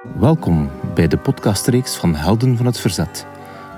Welkom bij de podcastreeks van Helden van het Verzet.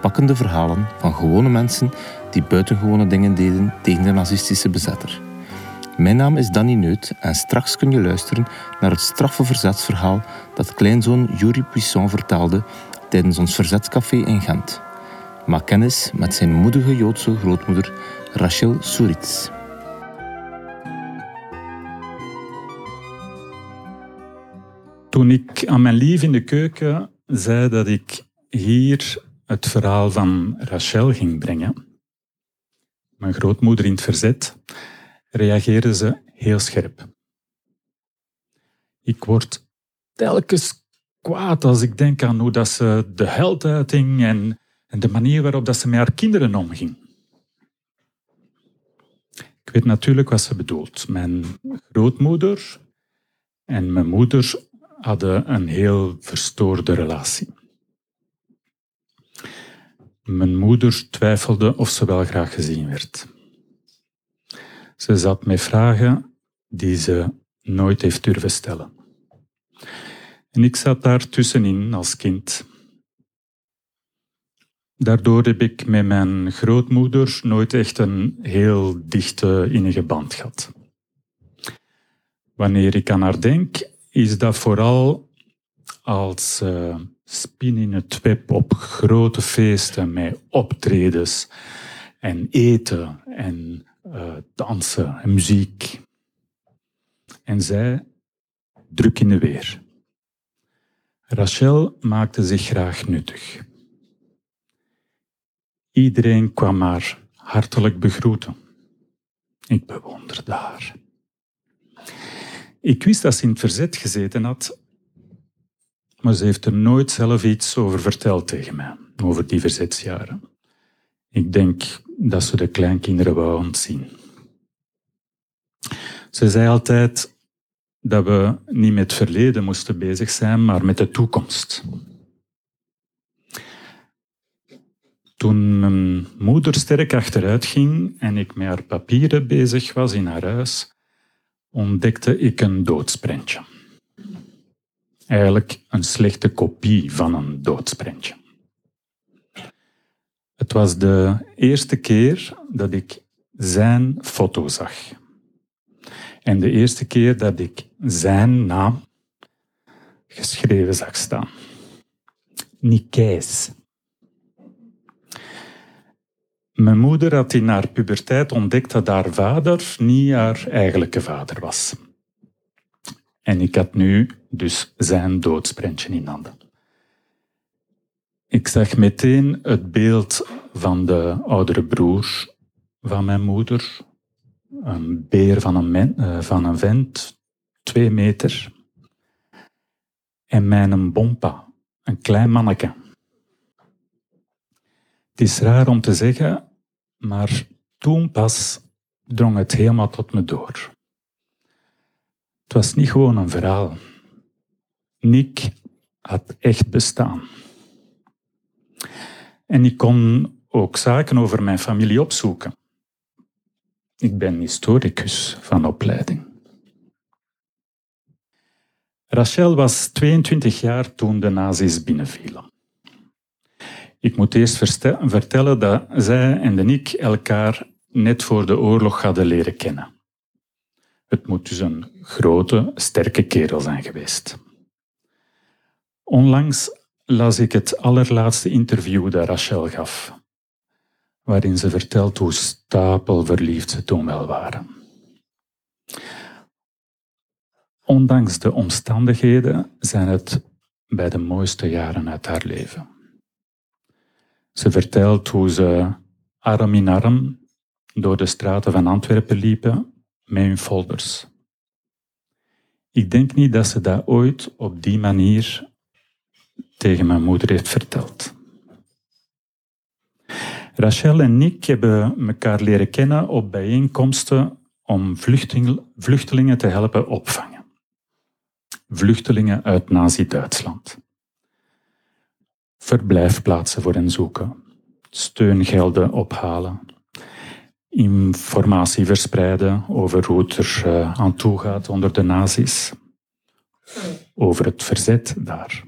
Pakkende verhalen van gewone mensen die buitengewone dingen deden tegen de nazistische bezetter. Mijn naam is Danny Neut en straks kun je luisteren naar het straffe verzetsverhaal dat kleinzoon Yuri Puissant vertelde tijdens ons verzetscafé in Gent. Maak kennis met zijn moedige Joodse grootmoeder Rachel Suritz. Toen ik aan mijn lief in de keuken zei dat ik hier het verhaal van Rachel ging brengen, mijn grootmoeder in het verzet, reageerde ze heel scherp. Ik word telkens kwaad als ik denk aan hoe dat ze de held uiting en, en de manier waarop dat ze met haar kinderen omging. Ik weet natuurlijk wat ze bedoelt. Mijn grootmoeder en mijn moeder hadden een heel verstoorde relatie. Mijn moeder twijfelde of ze wel graag gezien werd. Ze zat met vragen die ze nooit heeft durven stellen. En ik zat daar tussenin als kind. Daardoor heb ik met mijn grootmoeder nooit echt een heel dichte, innige band gehad. Wanneer ik aan haar denk, is dat vooral als uh, spin in het web op grote feesten met optredens en eten en uh, dansen en muziek. En zij druk in de weer. Rachel maakte zich graag nuttig. Iedereen kwam haar hartelijk begroeten. Ik bewonderde haar. Ik wist dat ze in het verzet gezeten had, maar ze heeft er nooit zelf iets over verteld tegen mij, over die verzetsjaren. Ik denk dat ze de kleinkinderen wou ontzien. Ze zei altijd dat we niet met het verleden moesten bezig zijn, maar met de toekomst. Toen mijn moeder sterk achteruit ging en ik met haar papieren bezig was in haar huis, ontdekte ik een doodsprentje. Eigenlijk een slechte kopie van een doodsprentje. Het was de eerste keer dat ik zijn foto zag. En de eerste keer dat ik zijn naam geschreven zag staan. Nikijs. Mijn moeder had in haar puberteit ontdekt dat haar vader niet haar eigenlijke vader was. En ik had nu dus zijn doodsprentje in handen. Ik zag meteen het beeld van de oudere broer van mijn moeder. Een beer van een, uh, van een vent, twee meter. En mijn bompa, een klein manneke. Het is raar om te zeggen, maar toen pas drong het helemaal tot me door. Het was niet gewoon een verhaal. Nick had echt bestaan. En ik kon ook zaken over mijn familie opzoeken. Ik ben historicus van opleiding. Rachel was 22 jaar toen de nazi's binnenvielen. Ik moet eerst vertellen dat zij en Nick elkaar net voor de oorlog hadden leren kennen. Het moet dus een grote, sterke kerel zijn geweest. Onlangs las ik het allerlaatste interview dat Rachel gaf, waarin ze vertelt hoe stapelverliefd ze toen wel waren. Ondanks de omstandigheden zijn het bij de mooiste jaren uit haar leven. Ze vertelt hoe ze arm in arm door de straten van Antwerpen liepen met hun folders. Ik denk niet dat ze dat ooit op die manier tegen mijn moeder heeft verteld. Rachel en Nick hebben elkaar leren kennen op bijeenkomsten om vluchtelingen te helpen opvangen. Vluchtelingen uit Nazi-Duitsland verblijfplaatsen voor hen zoeken, steungelden ophalen, informatie verspreiden over hoe het er uh, aan toe gaat onder de nazi's. over het verzet daar.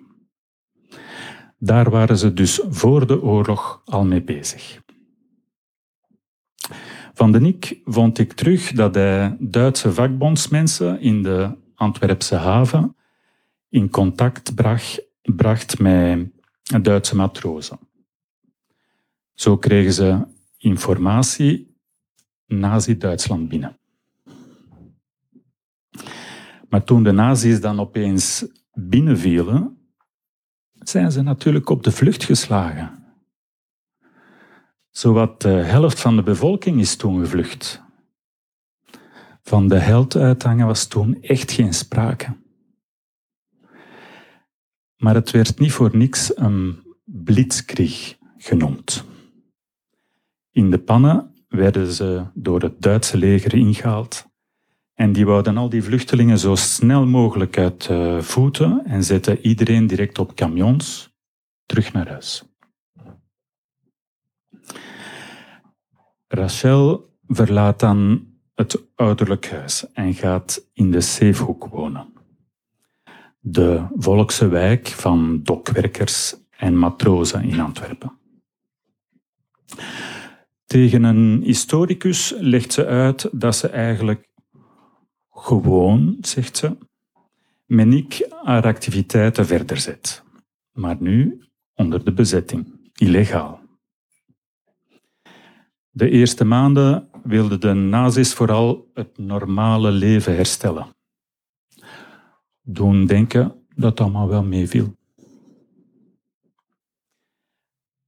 Daar waren ze dus voor de oorlog al mee bezig. Van de Nick vond ik terug dat hij Duitse vakbondsmensen in de Antwerpse haven in contact bracht, bracht met Duitse matrozen. Zo kregen ze informatie Nazi-Duitsland binnen. Maar toen de nazi's dan opeens binnenvielen, zijn ze natuurlijk op de vlucht geslagen. Zowat de helft van de bevolking is toen gevlucht. Van de held uithangen was toen echt geen sprake. Maar het werd niet voor niks een blitzkrieg genoemd. In de pannen werden ze door het Duitse leger ingehaald en die wouden al die vluchtelingen zo snel mogelijk uit uh, voeten en zetten iedereen direct op camions terug naar huis. Rachel verlaat dan het ouderlijk huis en gaat in de Zeefhoek wonen. De volkse wijk van dokwerkers en matrozen in Antwerpen. Tegen een historicus legt ze uit dat ze eigenlijk gewoon, zegt ze, Menique haar activiteiten verder zet. Maar nu onder de bezetting, illegaal. De eerste maanden wilden de nazi's vooral het normale leven herstellen. Doen denken dat allemaal wel meeviel.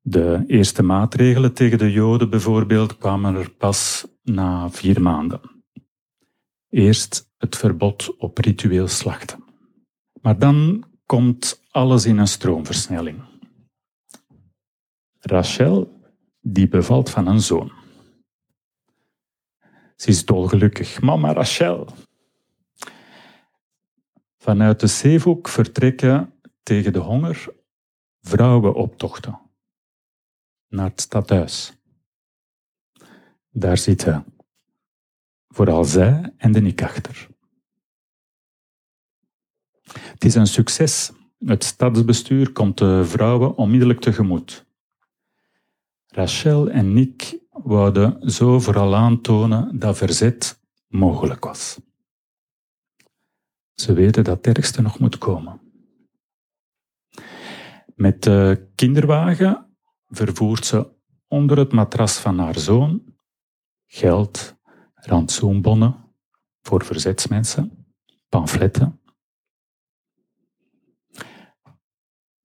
De eerste maatregelen tegen de Joden bijvoorbeeld kwamen er pas na vier maanden. Eerst het verbod op ritueel slachten. Maar dan komt alles in een stroomversnelling. Rachel, die bevalt van een zoon. Ze is dolgelukkig. Mama Rachel. Vanuit de zeehoek vertrekken tegen de honger vrouwenoptochten naar het stadhuis. Daar zitten vooral zij en de Nick achter. Het is een succes. Het stadsbestuur komt de vrouwen onmiddellijk tegemoet. Rachel en Nick wouden zo vooral aantonen dat verzet mogelijk was. Ze weten dat het ergste nog moet komen. Met de kinderwagen vervoert ze onder het matras van haar zoon geld, rantsoenbonnen voor verzetsmensen, pamfletten.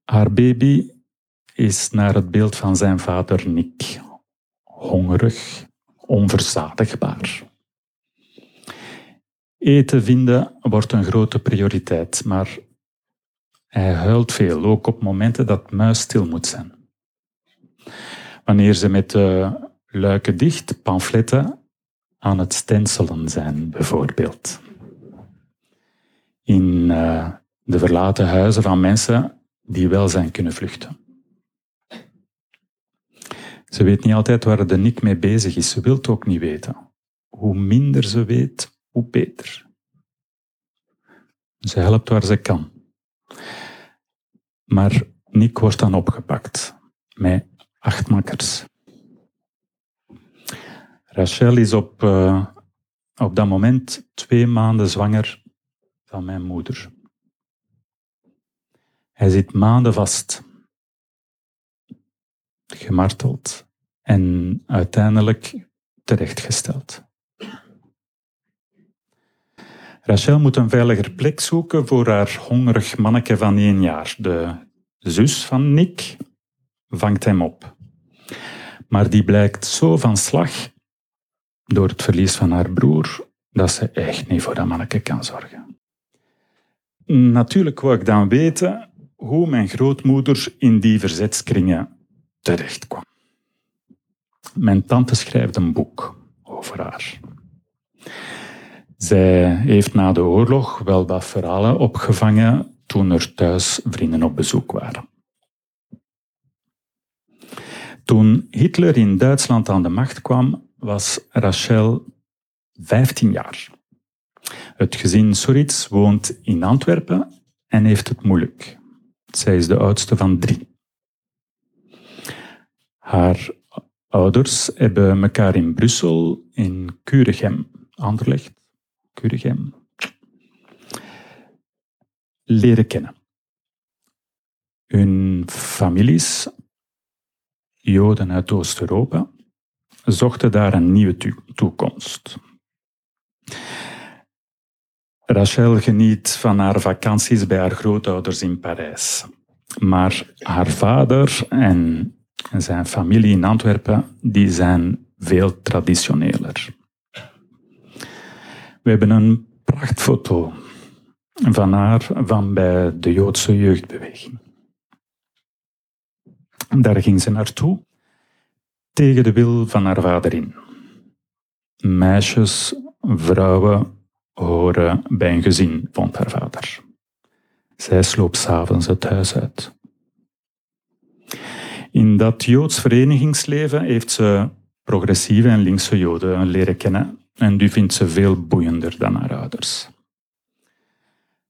Haar baby is naar het beeld van zijn vader Nick, hongerig, onverzadigbaar. Eten vinden wordt een grote prioriteit, maar hij huilt veel, ook op momenten dat muis stil moet zijn. Wanneer ze met de luiken dicht pamfletten aan het stenselen zijn, bijvoorbeeld. In uh, de verlaten huizen van mensen die wel zijn kunnen vluchten. Ze weet niet altijd waar de Nick mee bezig is. Ze wil het ook niet weten. Hoe minder ze weet, hoe beter. Ze helpt waar ze kan. Maar Nick wordt dan opgepakt met acht makkers. Rachel is op, uh, op dat moment twee maanden zwanger van mijn moeder. Hij zit maanden vast, gemarteld en uiteindelijk terechtgesteld. Rachel moet een veiliger plek zoeken voor haar hongerig manneke van één jaar. De zus van Nick vangt hem op. Maar die blijkt zo van slag door het verlies van haar broer dat ze echt niet voor dat manneke kan zorgen. Natuurlijk wou ik dan weten hoe mijn grootmoeder in die verzetskringen terecht kwam. Mijn tante schrijft een boek over haar. Zij heeft na de oorlog wel wat verhalen opgevangen toen er thuis vrienden op bezoek waren. Toen Hitler in Duitsland aan de macht kwam, was Rachel 15 jaar. Het gezin Soritz woont in Antwerpen en heeft het moeilijk. Zij is de oudste van drie. Haar ouders hebben elkaar in Brussel, in Kuregem, Anderlecht, Kuregem, leren kennen. Hun families, Joden uit Oost-Europa, zochten daar een nieuwe toekomst. Rachel geniet van haar vakanties bij haar grootouders in Parijs. Maar haar vader en zijn familie in Antwerpen die zijn veel traditioneler. We hebben een prachtfoto van haar van bij de Joodse jeugdbeweging. Daar ging ze naartoe, tegen de wil van haar vader in. Meisjes, vrouwen horen bij een gezin, vond haar vader. Zij sloop s'avonds het huis uit. In dat Joods verenigingsleven heeft ze progressieve en linkse Joden leren kennen en die vindt ze veel boeiender dan haar ouders.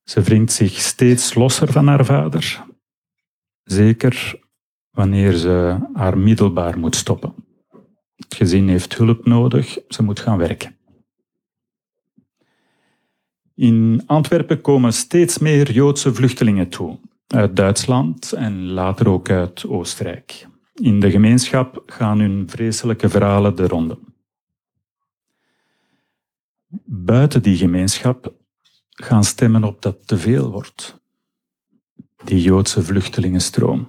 Ze wringt zich steeds losser van haar vader, zeker wanneer ze haar middelbaar moet stoppen. Het gezin heeft hulp nodig, ze moet gaan werken. In Antwerpen komen steeds meer Joodse vluchtelingen toe, uit Duitsland en later ook uit Oostenrijk. In de gemeenschap gaan hun vreselijke verhalen de ronde. Buiten die gemeenschap gaan stemmen op dat te veel wordt. Die Joodse vluchtelingenstroom.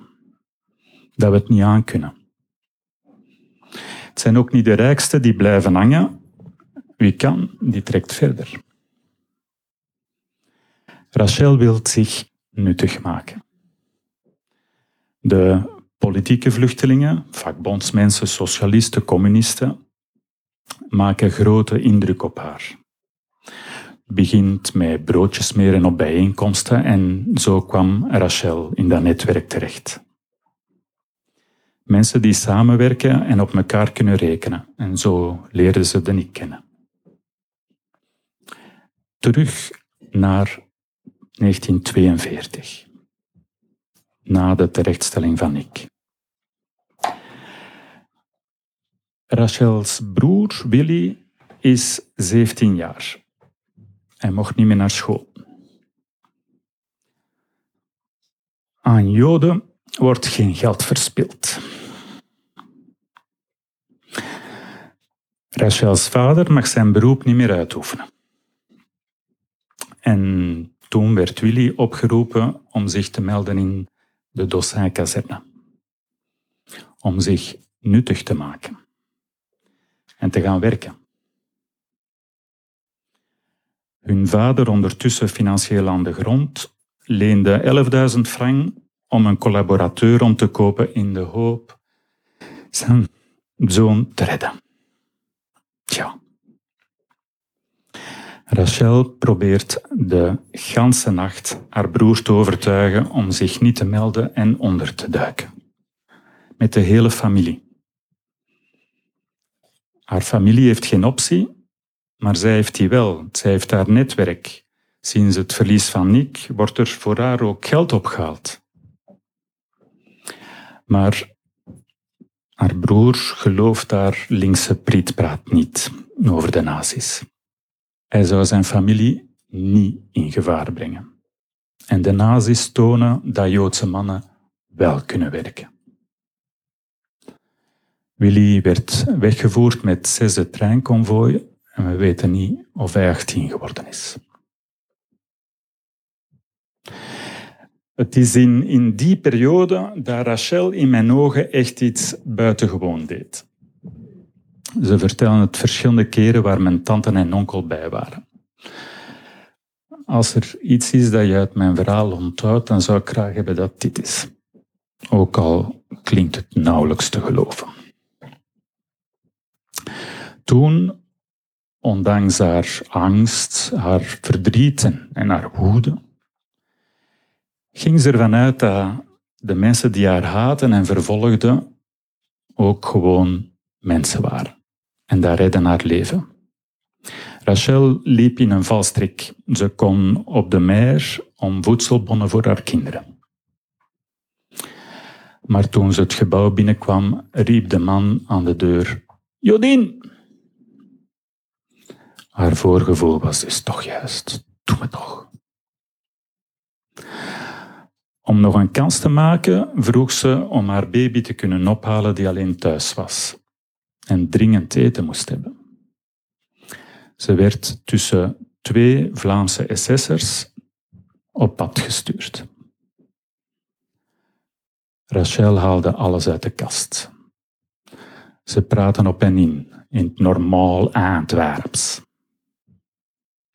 Dat we het niet aankunnen. Het zijn ook niet de rijksten die blijven hangen. Wie kan, die trekt verder. Rachel wil zich nuttig maken. De politieke vluchtelingen, vakbondsmensen, socialisten, communisten, maken grote indruk op haar. Begint met broodjes smeren op bijeenkomsten en zo kwam Rachel in dat netwerk terecht. Mensen die samenwerken en op elkaar kunnen rekenen. En zo leerden ze de Nick kennen. Terug naar 1942, na de terechtstelling van Nick. Rachels broer Willy is 17 jaar. Hij mocht niet meer naar school. Aan Joden wordt geen geld verspild. Rachels vader mag zijn beroep niet meer uitoefenen. En toen werd Willy opgeroepen om zich te melden in de Dossin-kazerne. Om zich nuttig te maken. En te gaan werken. Hun vader, ondertussen financieel aan de grond, leende 11.000 frank om een collaborateur om te kopen in de hoop zijn zoon te redden. Tja. Rachel probeert de ganse nacht haar broer te overtuigen om zich niet te melden en onder te duiken. Met de hele familie. Haar familie heeft geen optie, maar zij heeft die wel. Zij heeft haar netwerk. Sinds het verlies van Nick wordt er voor haar ook geld opgehaald. Maar haar broer gelooft haar linkse prietpraat niet over de nazi's. Hij zou zijn familie niet in gevaar brengen. En de nazi's tonen dat Joodse mannen wel kunnen werken. Willy werd weggevoerd met zesde treinconvooi en we weten niet of hij 18 geworden is. Het is in, in die periode dat Rachel in mijn ogen echt iets buitengewoon deed. Ze vertellen het verschillende keren waar mijn tante en onkel bij waren. Als er iets is dat je uit mijn verhaal onthoudt, dan zou ik graag hebben dat dit is. Ook al klinkt het nauwelijks te geloven. Toen, ondanks haar angst, haar verdriet en haar woede, ging ze ervan uit dat de mensen die haar haten en vervolgden ook gewoon mensen waren. En daar redden haar leven. Rachel liep in een valstrik. Ze kon op de meer om voedselbonnen voor haar kinderen. Maar toen ze het gebouw binnenkwam, riep de man aan de deur: Jodien! Haar voorgevoel was dus toch juist: doe me toch. Om nog een kans te maken, vroeg ze om haar baby te kunnen ophalen die alleen thuis was en dringend eten moest hebben. Ze werd tussen twee Vlaamse SS'ers op pad gestuurd. Rachel haalde alles uit de kast. Ze praten op en in, in het normaal Antwerps.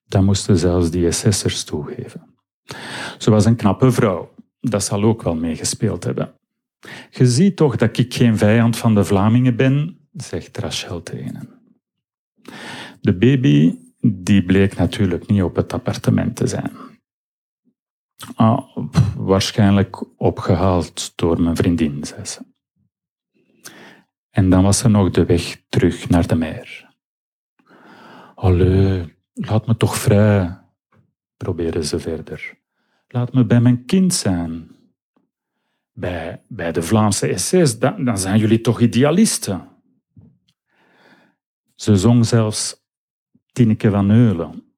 Dat moesten zelfs die SS'ers toegeven. Ze was een knappe vrouw. Dat zal ook wel meegespeeld hebben. Je ziet toch dat ik geen vijand van de Vlamingen ben, zegt Rachel tegen. De baby die bleek natuurlijk niet op het appartement te zijn. Ah, waarschijnlijk opgehaald door mijn vriendin, zei ze. En dan was er nog de weg terug naar de meer. Allee, laat me toch vrij, probeerde ze verder. Laat me bij mijn kind zijn. Bij, bij de Vlaamse SS, dan, dan zijn jullie toch idealisten? Ze zong zelfs Tineke van Eulen,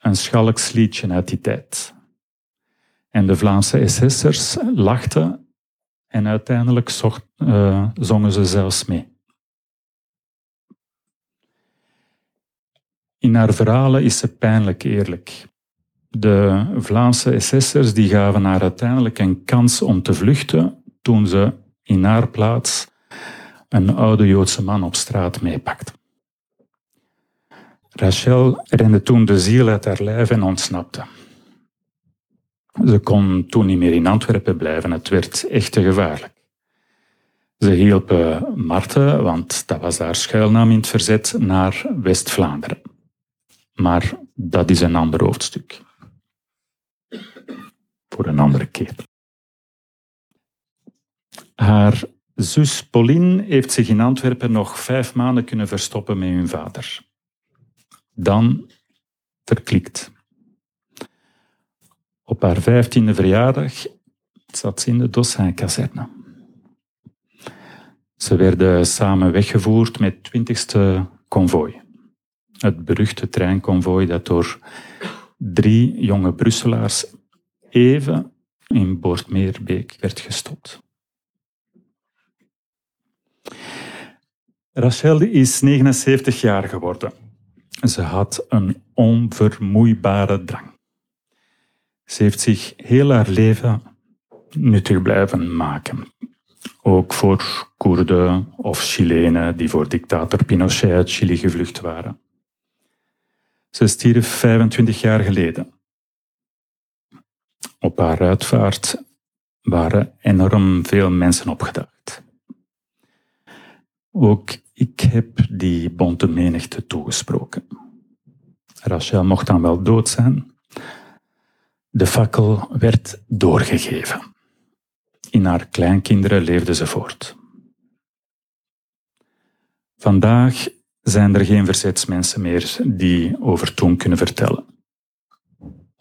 een schalksliedje uit die tijd. En de Vlaamse SS'ers lachten en uiteindelijk uh, zongen ze zelfs mee. In haar verhalen is ze pijnlijk eerlijk. De Vlaamse SS'ers die gaven haar uiteindelijk een kans om te vluchten toen ze in haar plaats een oude Joodse man op straat meepakte. Rachel rende toen de ziel uit haar lijf en ontsnapte. Ze kon toen niet meer in Antwerpen blijven, het werd echt te gevaarlijk. Ze hielpen Marten, want dat was haar schuilnaam in het verzet, naar West-Vlaanderen. Maar dat is een ander hoofdstuk. Voor een andere keer. Haar zus Pauline heeft zich in Antwerpen nog vijf maanden kunnen verstoppen met hun vader. Dan verklikt. Op haar vijftiende verjaardag zat ze in de Dossin-kazerne. Ze werden samen weggevoerd met 20ste konvooi. Het beruchte treinkonvooi dat door drie jonge Brusselaars even in Boortmeerbeek werd gestopt. Rachel is 79 jaar geworden. Ze had een onvermoeibare drang. Ze heeft zich heel haar leven nuttig blijven maken. Ook voor Koerden of Chilenen die voor dictator Pinochet uit Chili gevlucht waren. Ze stierf 25 jaar geleden. Op haar uitvaart waren enorm veel mensen opgedaagd. Ook ik heb die bonte menigte toegesproken. Rachel mocht dan wel dood zijn, de fakkel werd doorgegeven. In haar kleinkinderen leefde ze voort. Vandaag zijn er geen verzetsmensen meer die over toen kunnen vertellen.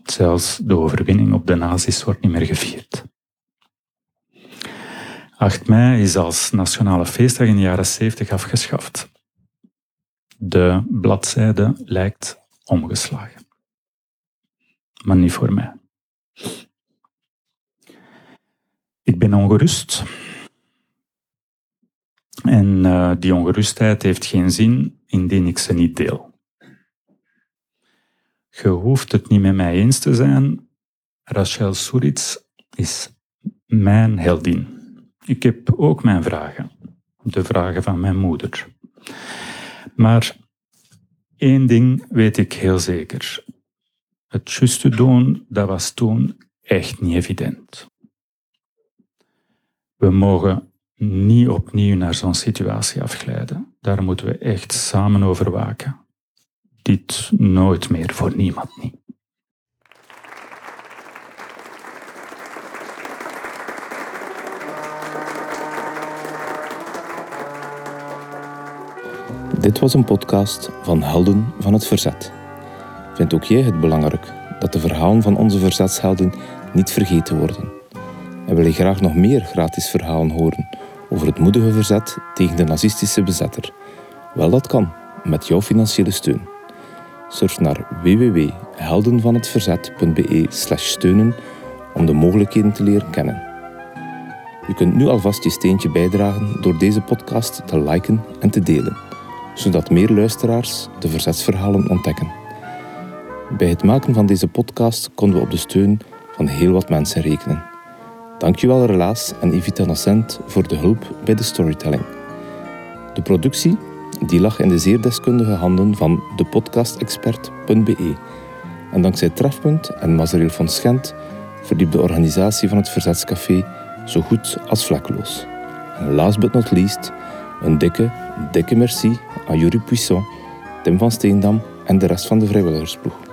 Zelfs de overwinning op de nazi's wordt niet meer gevierd. 8 mei is als nationale feestdag in de jaren 70 afgeschaft. De bladzijde lijkt omgeslagen. Maar niet voor mij. Ik ben ongerust. En uh, die ongerustheid heeft geen zin indien ik ze niet deel. Je hoeft het niet met mij eens te zijn. Rachel Suritz is mijn heldin. Ik heb ook mijn vragen. De vragen van mijn moeder. Maar één ding weet ik heel zeker. Het juiste doen, dat was toen echt niet evident. We mogen niet opnieuw naar zo'n situatie afglijden. Daar moeten we echt samen over waken. Dit nooit meer voor niemand niet. Dit was een podcast van Helden van het Verzet. Vindt ook jij het belangrijk dat de verhalen van onze verzetshelden niet vergeten worden? En wil je graag nog meer gratis verhalen horen het moedige verzet tegen de nazistische bezetter? Wel, dat kan met jouw financiële steun. Surf naar www.heldenvanhetverzet.be/steunen om de mogelijkheden te leren kennen. Je kunt nu alvast je steentje bijdragen door deze podcast te liken en te delen, zodat meer luisteraars de verzetsverhalen ontdekken. Bij het maken van deze podcast konden we op de steun van heel wat mensen rekenen. Dankjewel Relaas en Evita Nocent voor de hulp bij de storytelling. De productie die lag in de zeer deskundige handen van depodcastexpert.be. En dankzij Trefpunt en Mazereel van Schent verliep de organisatie van het Verzetscafé zo goed als vlekkeloos. En last but not least, een dikke, dikke merci aan Jurie Puissant, Tim van Steendam en de rest van de vrijwilligersploeg.